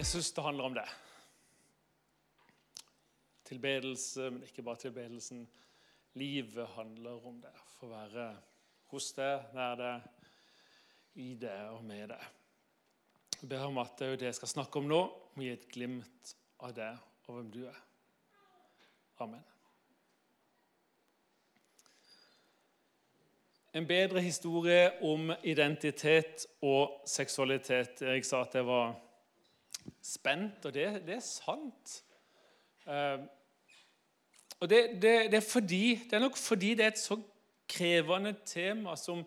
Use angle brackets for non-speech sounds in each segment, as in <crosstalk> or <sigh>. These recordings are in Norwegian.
Jesus, det handler om det. Tilbedelse, men ikke bare tilbedelsen. Livet handler om det. Få være hos deg, nær deg, i deg og med deg. Jeg ber om at det er jo det jeg skal snakke om nå, må gi et glimt av det og hvem du er. Amen. En bedre historie om identitet og seksualitet. Jeg sa at det var spent, og det, det er sant. Uh, og det, det, det, er fordi, det er nok fordi det er et så krevende tema som,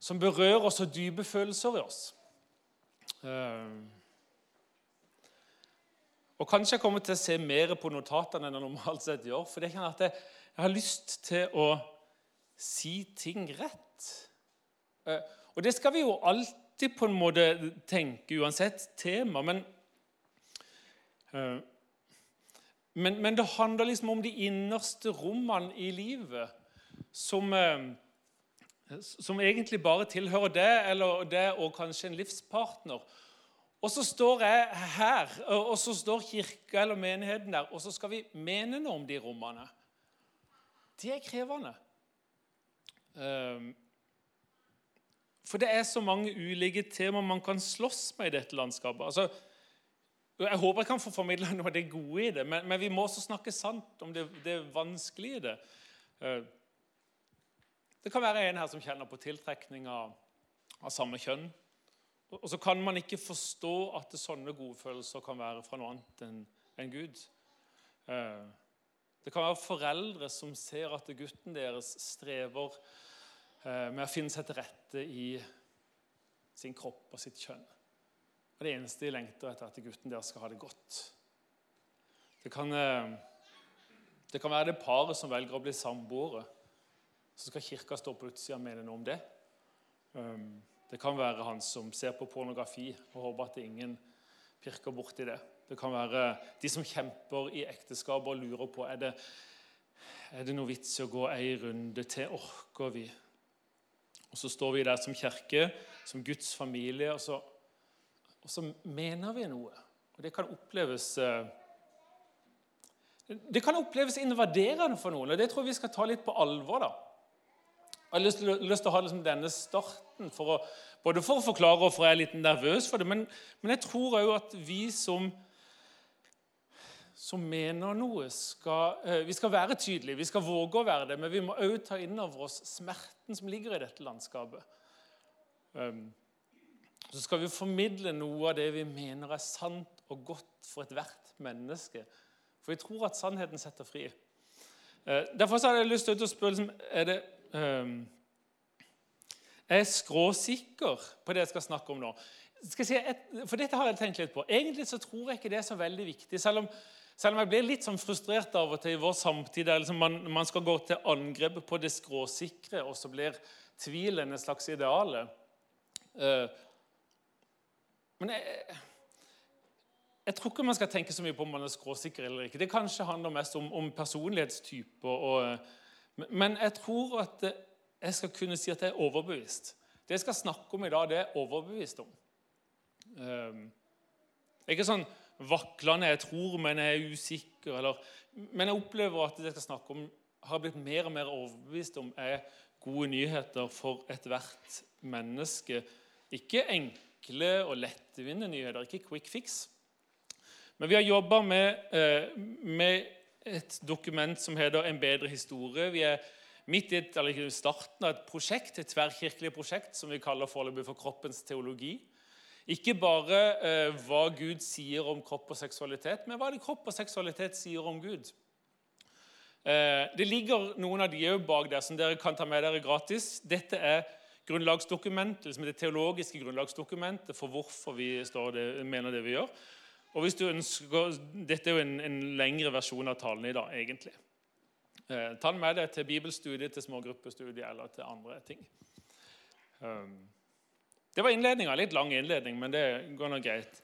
som berører så dype følelser i oss. Uh, og Kanskje jeg kommer til å se mer på notatene enn jeg normalt sett gjør. For det kan at jeg, jeg har lyst til å si ting rett. Uh, og det skal vi jo alltid på en måte tenke, uansett tema. Men men, men, det handler liksom om de innerste rommene i livet som, eh, som egentlig bare tilhører deg eller det og kanskje en livspartner. Og så står jeg her, og så står kirka eller menigheten der, og så skal vi mene noe om de rommene. Det er krevende. Eh, for det er så mange ulike temaer man kan slåss med i dette landskapet. Altså, jeg håper jeg kan få formidla noe av det gode i det, men, men, vi må også snakke sant om det, det vanskelige i det. Eh, det kan være en her som kjenner på tiltrekning av, av samme kjønn. Og, så kan man ikke forstå at sånne gode følelser kan være fra noe annet enn en Gud. Eh, det kan være foreldre som ser at gutten deres strever eh, med å finne seg til rette i sin kropp og sitt kjønn. Og det eneste de lengter etter, at gutten der skal ha det godt. Det kan, eh, det kan være det paret som velger å bli samboere. Så skal Kirka stå på utsida og mene noe om det. Um, det kan være han som ser på pornografi og håper at ingen pirker borti det. Det kan være de som kjemper i ekteskap og lurer på er det er det noe vits i å gå ei runde til. Orker vi? Og Så står vi der som kirke, som Guds familie, og så og så mener vi noe. Og det kan oppleves eh, det kan oppleves invaderende for noen, og det tror jeg vi skal ta litt på alvor. da. Jeg har lyst lyst til å ha liksom denne starten, for å, både for å forklare og for å være litt nervøs for det. Men, men jeg tror òg at vi som, som mener noe, skal, eh, vi skal være tydelige. Vi skal våge å være det, men vi må òg ta inn over oss smerten som ligger i dette landskapet. Um, så skal vi formidle noe av det vi mener er sant og godt for ethvert menneske. For vi tror at sannheten setter fri. Eh, derfor hadde jeg lyst til å spørre liksom, er det um, Er jeg skråsikker på det jeg skal snakke om nå? Skal si, for dette har jeg tenkt litt på. Egentlig så tror jeg ikke det er så veldig viktig. Selv om, selv om jeg blir litt sånn frustrert av og til i vår samtid der liksom man, man, skal gå til angrep på det skråsikre, og så blir tvilen et slags ideale. Uh, men jeg, jeg, tror ikke man skal tenke så mye på om man er skråsikker eller ikke. Det kanskje handler mest om, om personlighetstyper. Og, men jeg tror at jeg skal kunne si at jeg er overbevist. Det jeg skal snakke om i dag, det er jeg overbevist om. Um, ikke sånn vaklende 'jeg tror, men jeg er usikker'. Eller, men jeg opplever at det jeg skal snakke om, har blitt mer og mer overbevist om er gode nyheter for ethvert menneske. Ikke enkelt enkle og lettvinte nyheter, ikke quick fix. Men vi har jobba med, eh, med, et dokument som heter 'En bedre historie'. Vi er midt i starten av et prosjekt, et tverrkirkelig prosjekt som vi kaller foreløpig for Kroppens teologi. Ikke bare eh, hva Gud sier om kropp og seksualitet, men hva det kropp og seksualitet sier om Gud. Eh, det ligger noen av de òg bak der som dere kan ta med dere gratis. Dette er grunnlagsdokumentet, liksom det teologiske grunnlagsdokumentet for hvorfor vi det, mener det vi gjør. Og hvis du ønsker, Dette er jo en, en lengre versjon av talen i dag, egentlig. Eh, ta den med deg til bibelstudiet, til smågruppestudiet eller til andre ting. Um, det var innledninga. Litt lang innledning, men det går nå greit.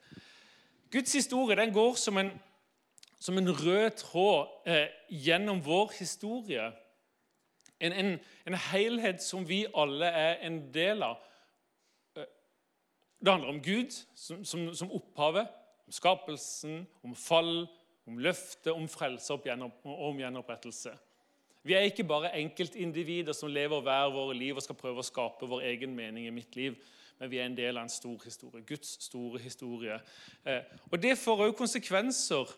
Guds historie den går som en, som en rød tråd eh, gjennom vår historie en, en, en helhet som vi alle er en del av. Det handler om Gud som, som, som opphavet. om skapelsen, om fall, om løfte, om frelse og om gjenopprettelse. Vi er ikke bare enkeltindivider som lever hver våre liv og skal prøve å skape vår egen mening i mitt liv, men vi er en del av en stor historie. Guds store historie. Eh, og Det får òg konsekvenser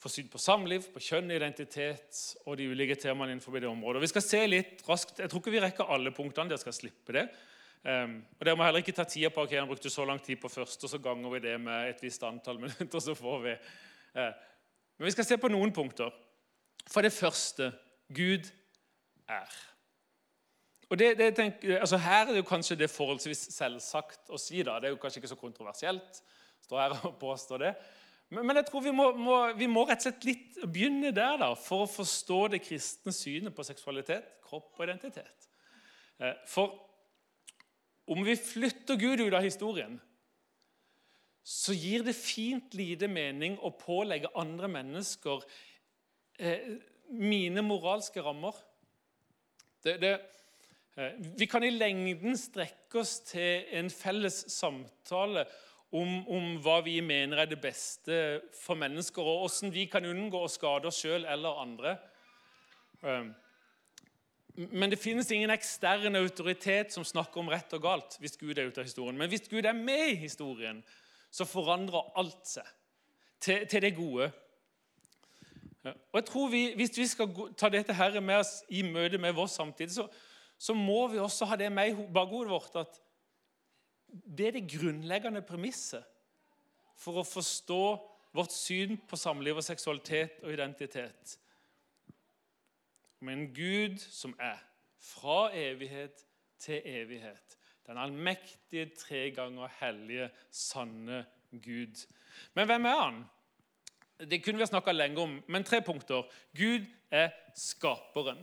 for syn på samliv, på kjønn, identitet og de ulike temaene innenfor det området. Vi skal se litt raskt, Jeg tror ikke vi rekker alle punktene. Dere skal slippe det. Um, og Dere må heller ikke ta tida på ok, han brukte så lang tid på først, og så ganger vi det med et visst antall <laughs> minutter. så får vi... Uh, men vi skal se på noen punkter. For det første Gud er. Og det, det tenker, altså Her er det jo kanskje det forholdsvis selvsagt å si. da, Det er jo kanskje ikke så kontroversielt. Står her og påstår det. Men, jeg tror vi må, må, vi må, rett og slett litt begynne der da, for å forstå det kristne synet på seksualitet, kropp og identitet. Eh, for om vi flytter Gud ut av historien, så gir det fint lite mening å pålegge andre mennesker eh, mine moralske rammer. Det, det, eh, vi kan i lengden strekke oss til en felles samtale om, om, hva vi mener er det beste for mennesker, og hvordan vi kan unngå å skade oss sjøl eller andre. Um, men det finnes ingen ekstern autoritet som snakker om rett og galt hvis Gud er ute av historien. Men hvis Gud er med i historien, så forandrer alt seg til, til det gode. Og jeg tror vi, Hvis vi skal ta dette her med oss i møte med vår samtid, så, så må vi også ha det med i bakhodet vårt at det er det grunnleggende premisset for å forstå vårt syn på samliv og seksualitet og identitet. Men en Gud som er fra evighet til evighet. Den allmektige, tre ganger hellige, sanne Gud. Men hvem er han? Det kunne vi ha snakka lenge om, men tre punkter. Gud er skaperen.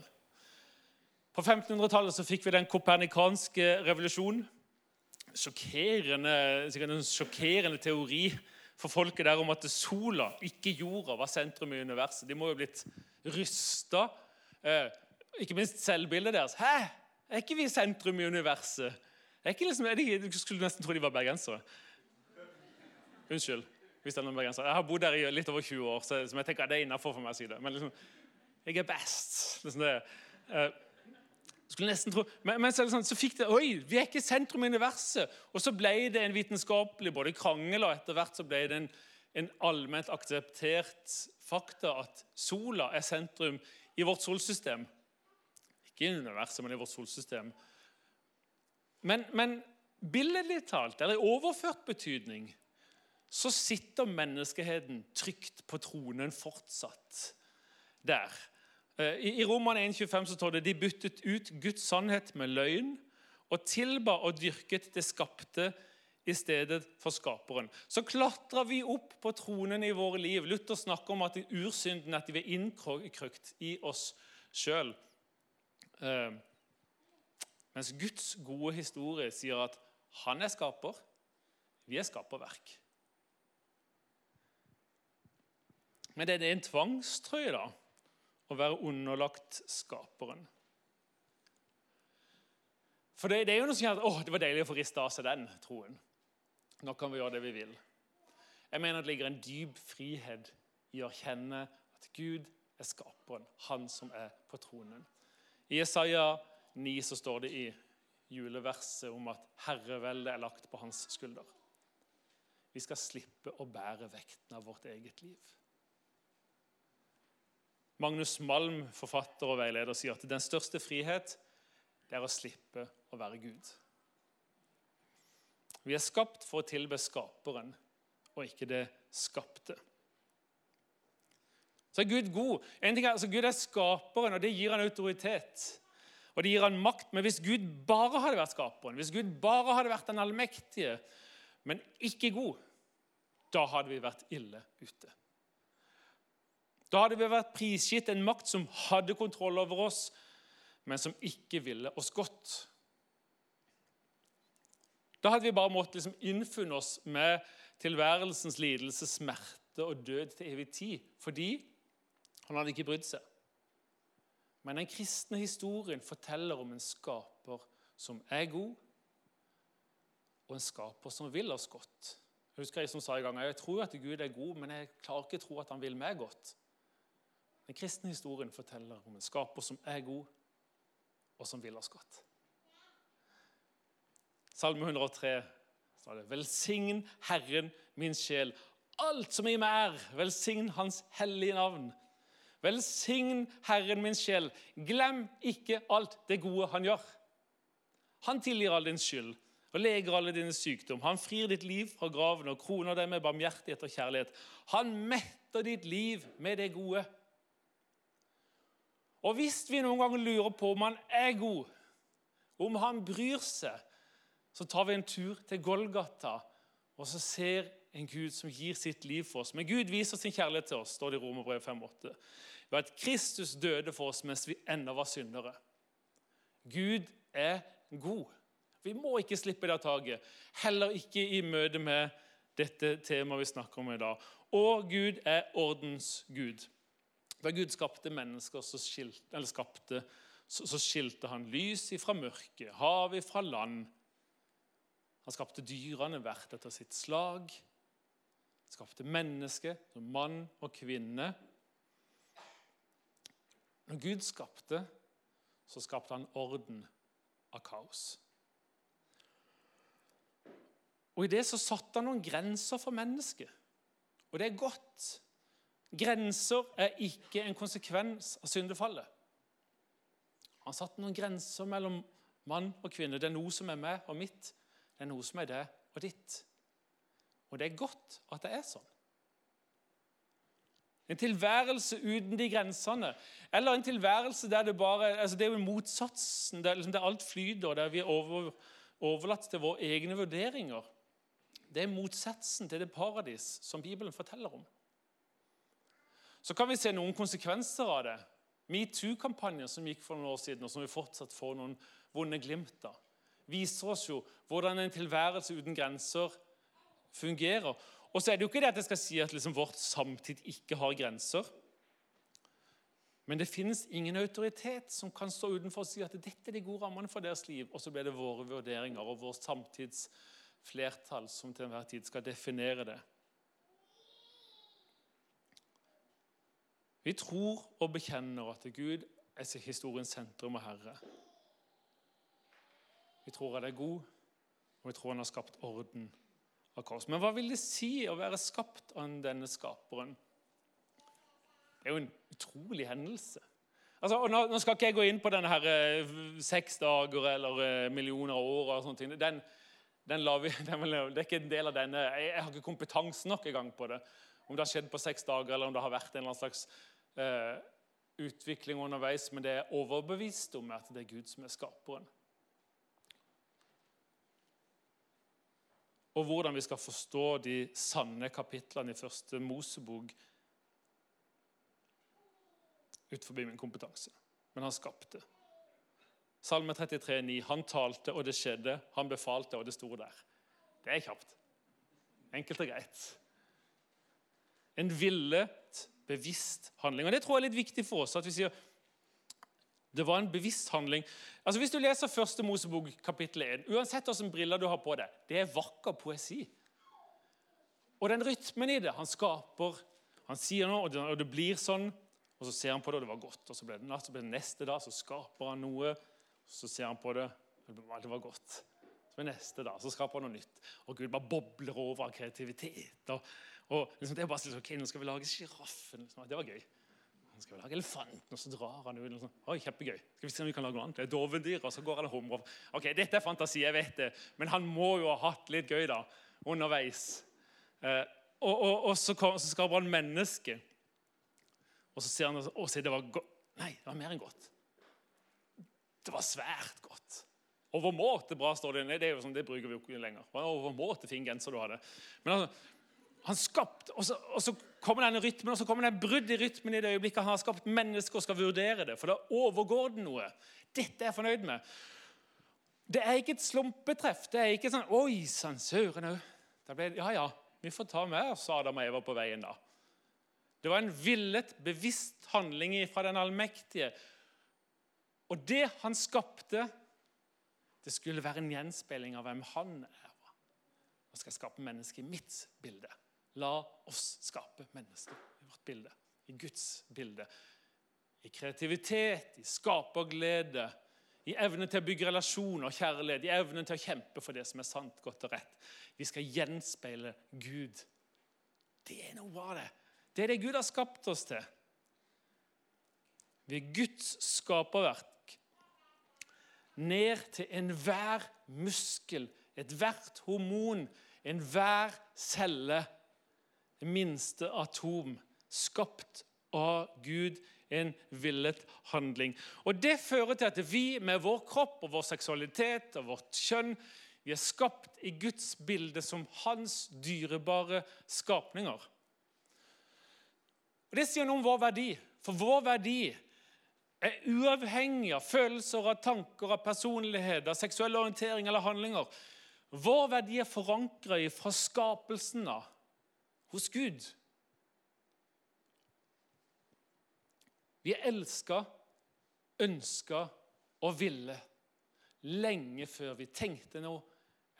På 1500-tallet fikk vi den kopernikanske revolusjonen sjokkerende, en sjokkerende teori for folket der om at sola, ikke jorda, var sentrum i universet. De må jo ha blitt rysta. Eh, ikke minst selvbildet deres. Hæ? Er ikke vi sentrum i universet? Er ikke liksom, er de, du skulle nesten tro de var bergensere. Unnskyld. hvis det er noen bergensere. Jeg har bodd der i litt over 20 år, så, jeg tenker det er innafor for meg å si det. Men liksom, jeg er best. Liksom det. Eh, skulle nesten tro, Men, men så, sånn, så, fikk det Oi, vi er ikke sentrum i universet. Og så ble det en vitenskapelig både krangel, og etter hvert så ble det en, en allment akseptert fakta at sola er sentrum i vårt solsystem. Ikke i universet, men i vårt solsystem. Men, men billedlig talt, eller i overført betydning, så sitter menneskeheten trygt på tronen fortsatt der. Eh, I Roman 1,25 så står det de byttet ut Guds sannhet med løgn og tilba og dyrket det skapte i stedet for skaperen. Så klatrer vi opp på tronen i våre liv. Luther snakker om at ursynden at de er innkrøkt i oss sjøl. Eh, mens Guds gode historie sier at han er skaper, vi er skaperverk. Men det er en tvangstrøye, da å være underlagt skaperen. For det, det er jo noe som gjør at å, det var deilig å få rista av seg den troen. Nå kan vi gjøre det vi vil. Jeg mener det ligger en dyp frihet i å kjenne at Gud er skaperen, han som er på tronen. I Jesaja 9 så står det i juleverset om at herreveldet er lagt på hans skulder. Vi skal slippe å bære vekten av vårt eget liv. Magnus Malm, forfatter og veileder, sier at den største frihet det er å slippe å være Gud. Vi er skapt for å tilbe Skaperen og ikke det skapte. Så er Gud god. En ting er, altså Gud er skaperen, og det gir han autoritet. Og det gir han makt. Men hvis Gud bare hadde vært skaperen, hvis Gud bare hadde vært den allmektige, men ikke god, da hadde vi vært ille ute. Da hadde vi vært prisgitt en makt som hadde kontroll over oss, men som ikke ville oss godt. Da hadde vi bare måttet liksom innfunne oss med tilværelsens lidelse, smerte og død til evig tid, fordi han hadde ikke brydd seg. Men den kristne historien forteller om en skaper som er god, og en skaper som vil oss godt. Jeg husker jeg som sa i gang, jeg tror at Gud er god, men jeg klarer ikke å tro at han vil meg godt. Den kristne historien forteller om en skaper som er god, og som vil oss godt. Salme 103 sa det. Velsign Herren min sjel. Alt som i meg er, velsign Hans hellige navn. Velsign Herren min sjel. Glem ikke alt det gode han gjør. Han tilgir all din skyld og leger alle dine sykdom. Han frir ditt liv fra graven og kroner deg med barmhjertighet og kjærlighet. Han metter ditt liv med det gode. Og hvis vi noen ganger lurer på om han er god, om han bryr seg, så tar vi en tur til Golgata og så ser en Gud som gir sitt liv for oss. Men Gud viser sin kjærlighet til oss, står det i Romerbrevet 5,8. Ved at Kristus døde for oss mens vi ennå var syndere. Gud er god. Vi må ikke slippe det taket. Heller ikke i møte med dette temaet vi snakker om i dag. Og Gud er ordens Gud. Da Gud skapte mennesker, så skilte, skapte, så, så skilte han lys ifra mørket, hav ifra land. Han skapte dyrene hvert etter sitt slag. Han skapte mennesket som mann og kvinne. Når Gud skapte, så skapte han orden av kaos. Og I det så satte han noen grenser for mennesket. Og det er godt. Grenser er ikke en konsekvens av syndefallet. Han satte noen grenser mellom mann og kvinne. Det er noe som er meg og mitt. Det er noe som er det og ditt. Og det er godt at det er sånn. En tilværelse uten de grensene, eller en tilværelse der det bare altså Det er jo motsatsen, der, liksom, der alt flyter, der vi er over, overlatt til våre egne vurderinger. Det er motsatsen til det paradis som Bibelen forteller om. Så kan vi se noen konsekvenser av det. Metoo-kampanjen som gikk for noen år siden, og som vi fortsatt får noen vonde glimt av, viser oss jo hvordan en tilværelse uten grenser fungerer. Og så er det jo ikke det at jeg skal si at liksom vårt samtid ikke har grenser. Men det finnes ingen autoritet som kan stå utenfor og si at dette er de gode rammene for deres liv, og så blir det våre vurderinger og vår samtids flertall som til enhver tid skal definere det. Vi tror og bekjenner at Gud er historiens sentrum og herre. Vi tror det er god, og vi tror han har skapt orden av kaos. Men hva vil det si å være skapt av denne skaperen? Det er jo en utrolig hendelse. Altså, nå, skal ikke jeg gå inn på denne her, eh, seks dager eller eh, millioner av år. og sånne ting. Den, den vi, <laughs> den, det er ikke en del av denne, jeg, jeg har ikke kompetanse nok i gang på det. Om det har skjedd på seks dager, eller om det har vært en eller annen slags eh, utvikling underveis. Men det er overbevist om at det er Gud som er skaperen. Og hvordan vi skal forstå de sanne kapitlene i første Mosebok forbi min kompetanse. Men han skapte. Salme 33, 9. Han talte, og det skjedde. Han befalte, og det sto der. Det er kjapt. Enkelt og greit. En villet, bevisst handling. Og Det tror jeg er litt viktig for oss. at vi sier det var en bevisst handling. Altså Hvis du leser første Mosebok kapittel 1, uansett hvilke briller du har på deg, det er vakker poesi. Og den rytmen i det Han skaper, han sier noe, og det blir sånn. Og så ser han på det, og det var godt. Og så ble det natt, så ble det neste dag, så skaper han noe. Så ser han på det, og det var godt. Så ved neste dag så skaper han noe nytt. Og Gud bare bobler over av kreativitet. Og, og liksom, det er bare sånn, ok, Nå skal vi lage sjiraffen. Liksom. Det var gøy. Nå skal vi lage elefanten, og så drar han ut. Liksom. Oi, kjempegøy. Skal vi se om vi kan lage noe annet? Det er dovendyr, og så går han og humrer. Ok, Dette er fantasi, jeg vet det, men han må jo ha hatt litt gøy da, underveis. Eh, og, og, og, så, kom, så skaper han menneske. Og så ser han og sier det var godt. Nei, det var mer enn godt. Det var svært godt. Overmåte bra, står det. Nei, det, er jo sånn, det bruker vi jo ikke lenger. Overmåte fin genser du hadde. Men altså, han skapte, og så, og så kommer denne rytmen, og så kommer det brudd i rytmen i det øyeblikket han har skapt mennesker og skal vurdere det. For da overgår det noe. Dette er jeg fornøyd med. Det er ikke et slumpetreff. Det er ikke sånn Oi sann, søren òg. Ja, ja, vi får ta med oss Adam og Eva på veien, da. Det var en villet, bevisst handling fra den allmektige og det han skapte, det skulle være en gjenspeiling av hvem han er. Nå skal skape mennesker i mitt bilde. La oss skape mennesker i vårt bilde, i Guds bilde. I kreativitet, i skaperglede, i evne til å bygge relasjoner og kjærlighet, i evne til å kjempe for det som er sant, godt og rett. Vi skal gjenspeile Gud. Det er noe av det. Det er det Gud har skapt oss til. Vi er Guds skaperverk. Ned til enhver muskel, ethvert hormon, enhver celle, det minste atom, skapt av Gud en villet handling. Og Det fører til at vi med vår kropp og vår seksualitet og vårt kjønn vi er skapt i Guds bilde som hans dyrebare skapninger. Og Det sier noe om vår verdi. For vår verdi er uavhengig av følelser, av tanker, av personlighet, av seksuell orientering eller handlinger. Vår verdi er forankra fra skapelsen av hos Gud. Vi er elska, ønska og ville lenge før vi tenkte noe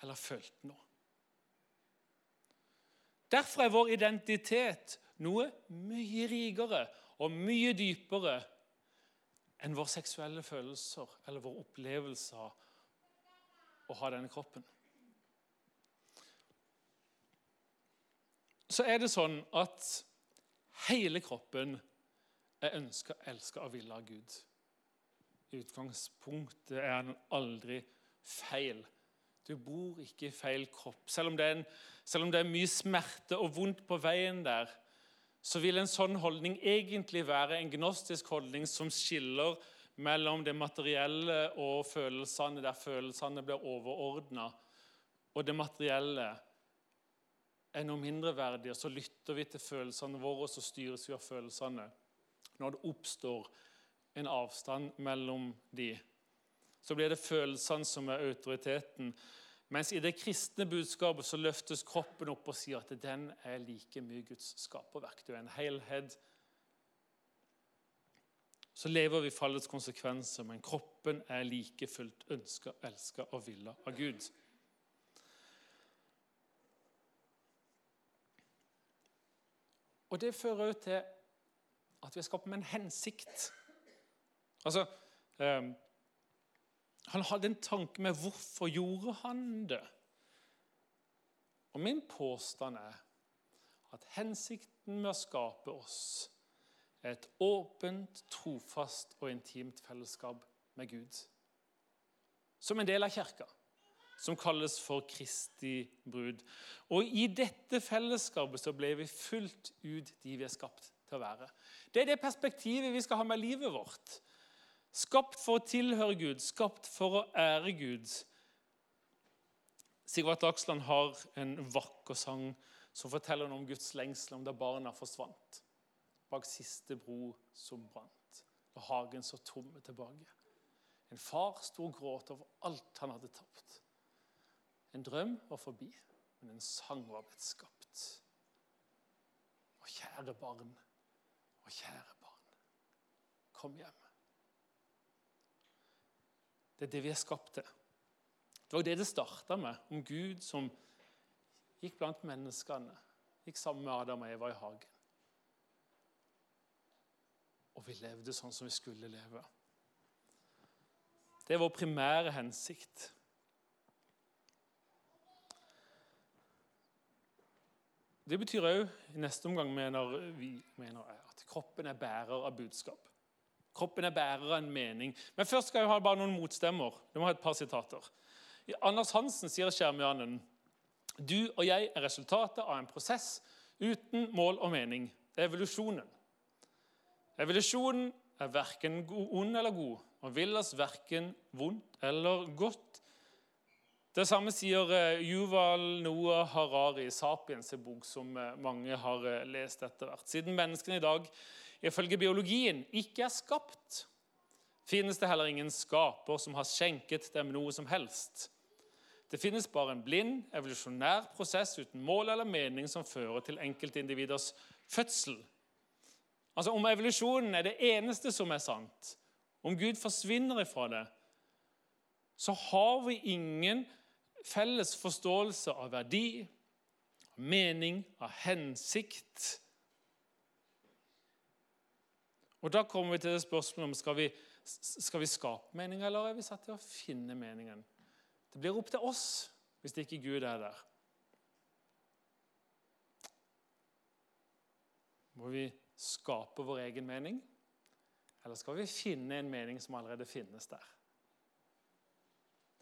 eller følte noe. Derfor er vår identitet noe mye rikere og mye dypere enn våre seksuelle følelser eller vår opplevelse av å ha denne kroppen. Så er det sånn at hele kroppen er ønska, elska og ville av Gud. I utgangspunktet er han aldri feil. Du bor ikke i feil kropp. Selv om, en, selv om, det er mye smerte og vondt på veien der, så vil en sånn holdning egentlig være en gnostisk holdning som skiller mellom det materielle og følelsene, der følelsene blir overordna, og det materielle er noe mindreverdig, og så lytter vi til følelsene våre, og så styres vi av følelsene. Når det oppstår en avstand mellom de, så blir det følelsene som er autoriteten. Mens i det kristne budskapet så løftes kroppen opp og sier at den er like mye Guds skaperverk. Du er en helhet. Så lever vi fallets konsekvenser, men kroppen er like fullt ønska, elska og villa av Gud. Og det fører jo til at vi er skapt med en hensikt. Altså eh, Han hadde en tanke med hvorfor gjorde han det. Og min påstand er at hensikten med å skape oss er et åpent, trofast og intimt fellesskap med Gud. Som en del av kirka som kalles for Kristi brud. Og I dette fellesskapet så ble vi fullt ut de vi er skapt til å være. Det er det perspektivet vi skal ha med livet vårt. Skapt for å tilhøre Gud, skapt for å ære Gud. Sigvart Dagsland har en vakker sang som forteller om Guds lengsel om da barna forsvant. Bak siste bro som brant, og hagen så tom tilbake. En far sto og gråt over alt han hadde tapt. En drøm var forbi, men en sang var blitt skapt. Og kjære barn, og kjære barn, kom hjem. Det er det vi er skapt til. Det var det det starta med, om Gud som gikk blant menneskene. Gikk sammen med Adam og Eva i hagen. Og vi levde sånn som vi skulle leve. Det er vår primære hensikt. Det betyr òg i neste omgang mener vi mener at kroppen er bærer av budskap. Kroppen er bærer av en mening. Men først skal jeg ha bare noen motstemmer. Du må ha et par sitater. Anders Hansen sier Skjermjanen du og jeg er resultatet av en prosess uten mål og mening. Det er evolusjonen. Evolusjonen er verken ond eller god og vil oss verken vondt eller godt. Det samme sier eh, Yuval Noah Harari 'Sapiens', en bok som eh, mange har eh, lest etter hvert. Siden menneskene i dag ifølge biologien ikke er skapt, finnes det heller ingen skaper som har skjenket dem noe som helst. Det finnes bare en blind, evolusjonær prosess uten mål eller mening som fører til enkeltindividers fødsel. Altså Om evolusjonen er det eneste som er sant, om Gud forsvinner ifra det, så har vi ingen felles forståelse av verdi, av mening, av hensikt. Og Da kommer vi til det spørsmålet om skal vi, skal vi skape meninga, eller er vi satt til å finne meningen. Det blir opp til oss hvis ikke Gud er der. Må vi skape vår egen mening, eller skal vi finne en mening som allerede finnes der?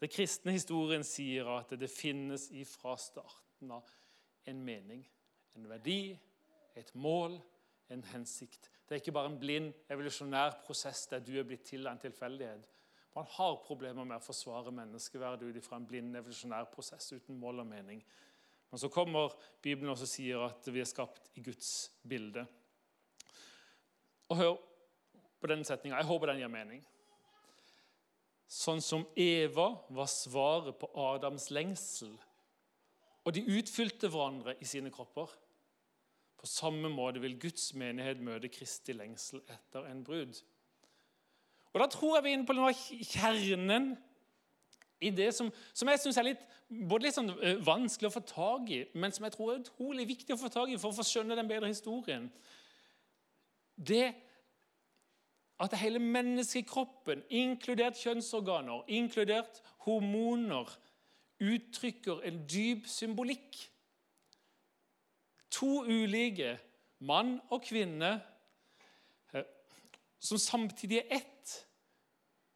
Den kristne historien sier at det finnes ifra starten av en mening, en verdi, et mål, en hensikt. Det er ikke bare en blind, evolusjonær prosess der du er blitt til av en tilfeldighet. Man har problemer med å forsvare menneskeverdet ut fra en blind, evolusjonær prosess uten mål og mening. Men så kommer Bibelen og sier at vi er skapt i Guds bilde. Og hør på denne setninga. Jeg håper den gir mening. Sånn som Eva var svaret på Adams lengsel. Og de utfylte hverandre i sine kropper. På samme måte vil Guds menighet møte Kristi lengsel etter en brud. Og Da tror jeg vi er inne på noe kjernen i det som, som jeg syns er litt, både litt sånn eh, vanskelig å få tak i, men som jeg tror er utrolig viktig å få tak i for å få skjønne den bedre historien. Det at hele menneskekroppen, inkludert kjønnsorganer, inkludert hormoner, uttrykker en dyp symbolikk. To ulike, mann og kvinne, eh, som samtidig er ett.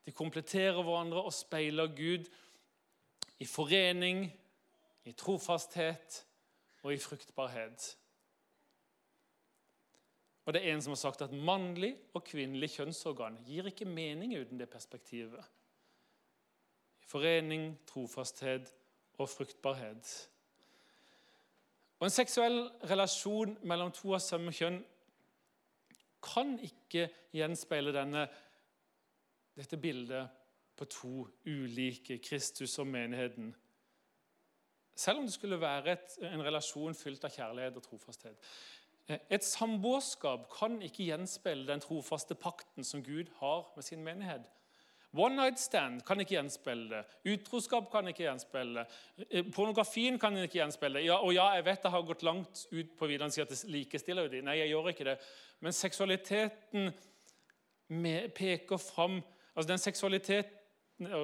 De kompletterer hverandre og speiler Gud i forening, i trofasthet og i fruktbarhet. Og det er en som har sagt at mannlig og kvinnelig kjønnsorgan gir ikke mening uten det perspektivet. Forening, trofasthet og fruktbarhet. Og En seksuell relasjon mellom to av samme kjønn kan ikke gjenspeile denne, dette bildet på to ulike Kristus og menigheten. Selv om det skulle være et, en relasjon fylt av kjærlighet og trofasthet. Et samboerskap kan ikke gjenspeile den trofaste pakten som Gud har med sin menighet. One night stand kan ikke gjenspeile det. Utroskap kan ikke gjenspeile det. Eh, pornografien kan ikke gjenspeile det. Ja, og ja, jeg vet jeg har gått langt ut på videre og sier at det likestiller de. Nei, jeg gjør ikke det. Men seksualiteten peker fram altså den,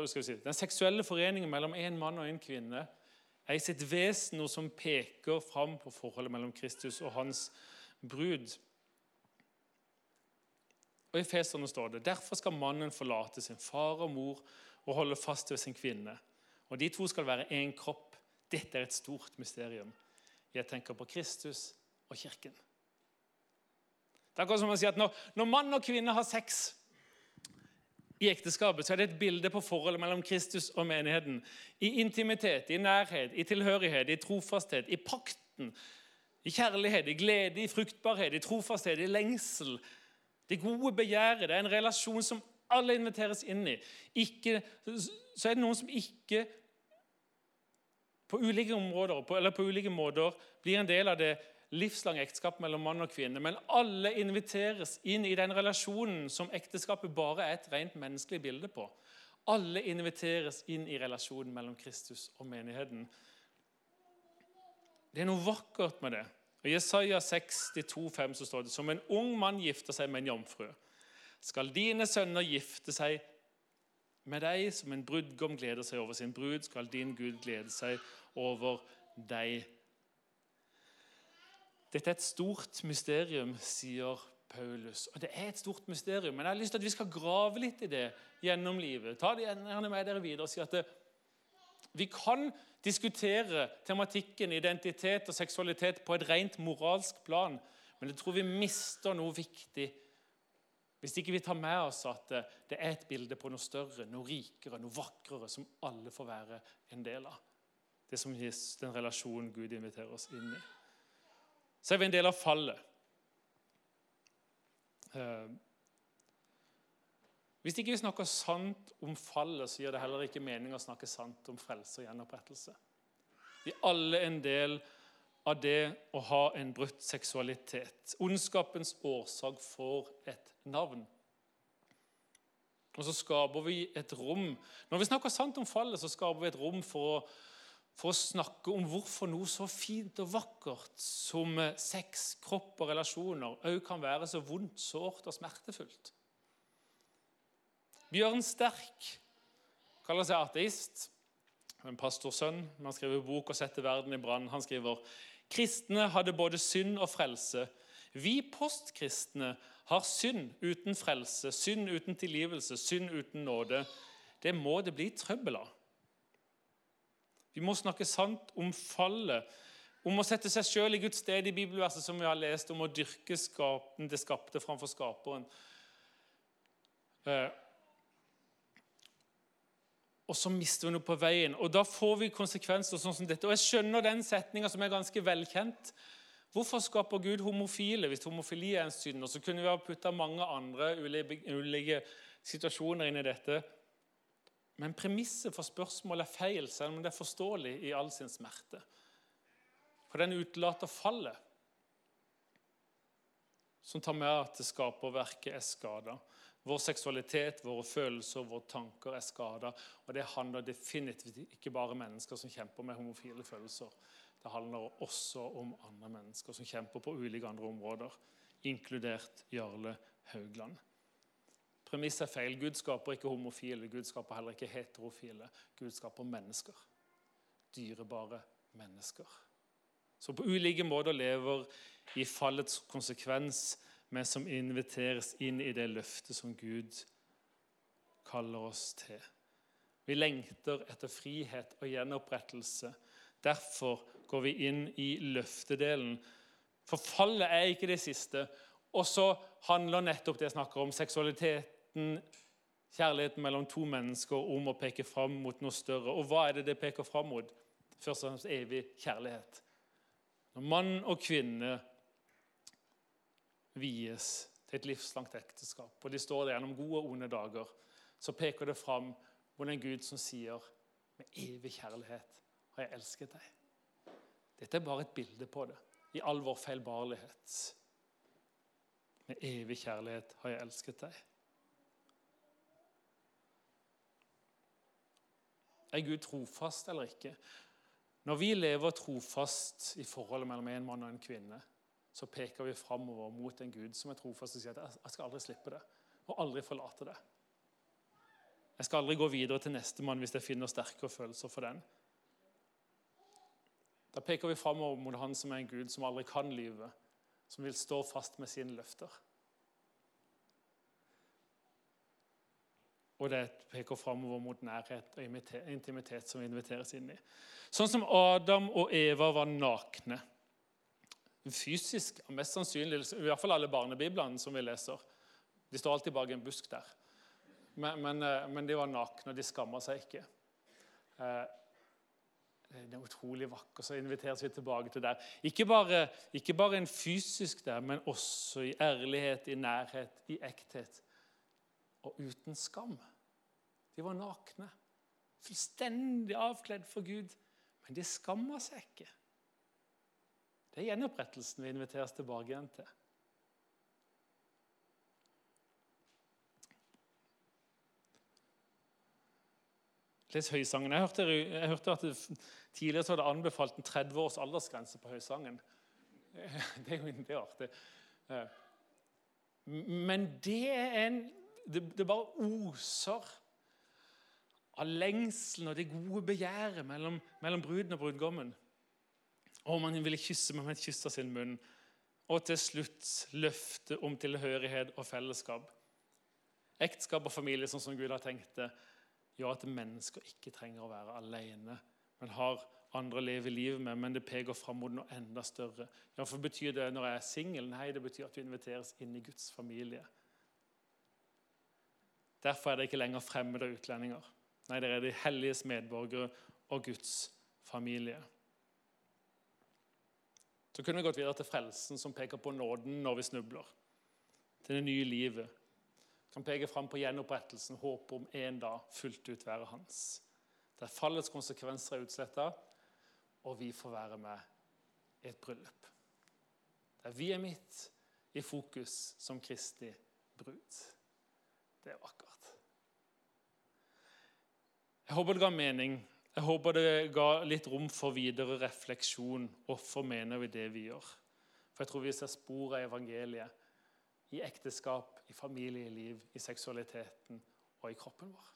si, den seksuelle foreningen mellom en mann og en kvinne er i sitt vesen noe som peker fram på forholdet mellom Kristus og hans brud. Og I Feserne står det derfor skal mannen forlate sin far og mor og holde fast ved sin kvinne. Og De to skal være én kropp. Dette er et stort mysterium. Jeg tenker på Kristus og Kirken. Det er akkurat som å si at når, når mann og kvinne har sex i ekteskapet, så er det et bilde på forholdet mellom Kristus og menigheten. I intimitet, i nærhet, i tilhørighet, i trofasthet, i pakten i kjærlighet, i glede, i fruktbarhet, i trofasthet, i lengsel. Det gode begjæret. Det er en relasjon som alle inviteres inn i. Ikke, så er det noen som ikke på ulike områder eller på ulike måter blir en del av det livslange ekteskapet mellom mann og kvinne. Men alle inviteres inn i den relasjonen som ekteskapet bare er et rent menneskelig bilde på. Alle inviteres inn i relasjonen mellom Kristus og menigheten. Det er noe vakkert med det. I Jesaja 62, 5 så står det som en ung mann gifter seg med en jomfru. Skal dine sønner gifte seg med deg som en brudgom gleder seg over sin brud, skal din Gud glede seg over deg. Dette er et stort mysterium, sier Paulus. Og Det er et stort mysterium, men jeg har lyst til at vi skal grave litt i det gjennom livet. Ta det gjerne med dere videre og si at det, vi kan diskutere tematikken identitet og seksualitet på et rent moralsk plan, men jeg tror vi mister noe viktig hvis ikke vi tar med oss at det er et bilde på noe større, noe rikere, noe vakrere, som alle får være en del av. Det som gis den relasjonen Gud inviterer oss inn i. Så er vi en del av fallet. Hvis ikke vi snakker sant om fallet, så gir det heller ikke mening å snakke sant om frelse og gjenopprettelse. Vi er alle en del av det å ha en brutt seksualitet. Ondskapens årsak får et navn. Og så skaper vi et rom Når vi snakker sant om fallet, så skaper vi et rom for å, for å snakke om hvorfor noe så fint og vakkert som sex, kropp og relasjoner òg kan være så vondt, sårt og smertefullt. Bjørn Sterk kaller seg ateist. En pastorsønn. Han skriver bok og setter verden i brann. Han skriver kristne hadde både synd og frelse. Vi postkristne har synd uten frelse, synd uten tilgivelse, synd uten nåde. Det må det bli trøbbel av. Vi må snakke sant om fallet, om å sette seg sjøl i Guds sted i bibelverset som vi har lest, om å dyrke skapen, det skapte framfor skaperen. Og så mister vi noe på veien. Og da får vi konsekvenser sånn som dette. Og jeg skjønner den setninga som er ganske velkjent. Hvorfor skaper Gud homofile hvis homofili er en synd? Og så kunne vi ha putta mange andre ulike, situasjoner inn i dette. Men premisset for spørsmålet er feil, selv om det er forståelig i all sin smerte. For den utelater fallet, som tar med at skaperverket er skada. Vår seksualitet, våre følelser, våre tanker er skada. Og det handler definitivt ikke bare om mennesker som kjemper med homofile følelser. Det handler også om andre mennesker som kjemper på ulike andre områder, inkludert Jarle Haugland. Premisset er feil. Gud skaper ikke homofile, Gud skaper heller ikke heterofile. Gud skaper mennesker. Dyrebare mennesker. Så på ulike måter lever i fallets konsekvens, men som inviteres inn i det løftet som Gud kaller oss til. Vi lengter etter frihet og gjenopprettelse. Derfor går vi inn i løftedelen. For fallet er ikke det siste. Og så handler nettopp det jeg snakker om, seksualiteten, kjærligheten, mellom to mennesker om å peke fram mot noe større. Og hva er det det peker fram mot? Først og fremst evig kjærlighet. Når mann og kvinne vies til et livslangt ekteskap, og de står der gjennom gode og onde dager, så peker det fram mot en Gud som sier med evig kjærlighet har jeg elsket deg. Dette er bare et bilde på det, i all vår feilbarlighet. Med evig kjærlighet har jeg elsket deg. Er Gud trofast eller ikke? Når vi lever trofast i forholdet mellom en mann og en kvinne, så peker vi framover mot en Gud som er trofast og sier at jeg skal aldri slippe det og aldri forlate det. Jeg skal aldri gå videre til nestemann hvis jeg finner sterkere følelser for den. Da peker vi framover mot Han som er en Gud som aldri kan lyve, som vil stå fast med sine løfter. Og det peker framover mot nærhet og intimitet som vi inviteres inn i. Sånn som Adam og Eva var nakne. Fysisk, mest sannsynlig, i hvert fall alle barnebiblene som vi leser. De står alltid bak en busk der. Men, men, eh, men de var nakne, og de skamma seg ikke. Eh, det er utrolig vakkert. Så inviteres vi tilbake til der. Ikke bare, ikke bare en fysisk der, men også i ærlighet, i nærhet, i ekthet. Og uten skam. De var nakne, fullstendig avkledd for Gud. Men de skamma seg ikke. Det er gjenopprettelsen vi inviteres tilbake igjen til. Les Høysangen. Jeg hørte, jeg hørte at det, tidligere så hadde anbefalt en 30 års aldersgrense på Høysangen. <laughs> Det er jo det er artig. Men det er en Det, det bare oser av lengselen og det gode begjæret mellom, mellom bruden og brudgommen. Og man ville kysse med et kyss av sin munn. Og til slutt løftet om tilhørighet og fellesskap. Ekteskap og familie sånn som Gud har tenkt det, gjør at mennesker ikke trenger å være alene, men har andre å leve livet med, men det peker fram mot noe enda større. Ja, Betyr det når jeg er singel? Nei, det betyr at du inviteres inn i Guds familie. Derfor er det ikke lenger fremmede utlendinger. Nei, dere er de helliges medborgere og Guds familie. Så kunne vi gått videre til frelsen, som peker på nåden når vi snubler. Til det nye livet. Kan peke fram på gjenopprettelsen, håpet om en dag fullt ut være hans. Der fallets konsekvenser er utsletta, og vi får være med i et bryllup. Der vi er midt i fokus som Kristi brud. Det er vakkert. Jeg håper det ga mening Jeg håper det ga litt rom for videre refleksjon. Hvorfor mener vi det vi gjør? For jeg tror vi ser spor av evangeliet i ekteskap, i familieliv, i seksualiteten og i kroppen vår.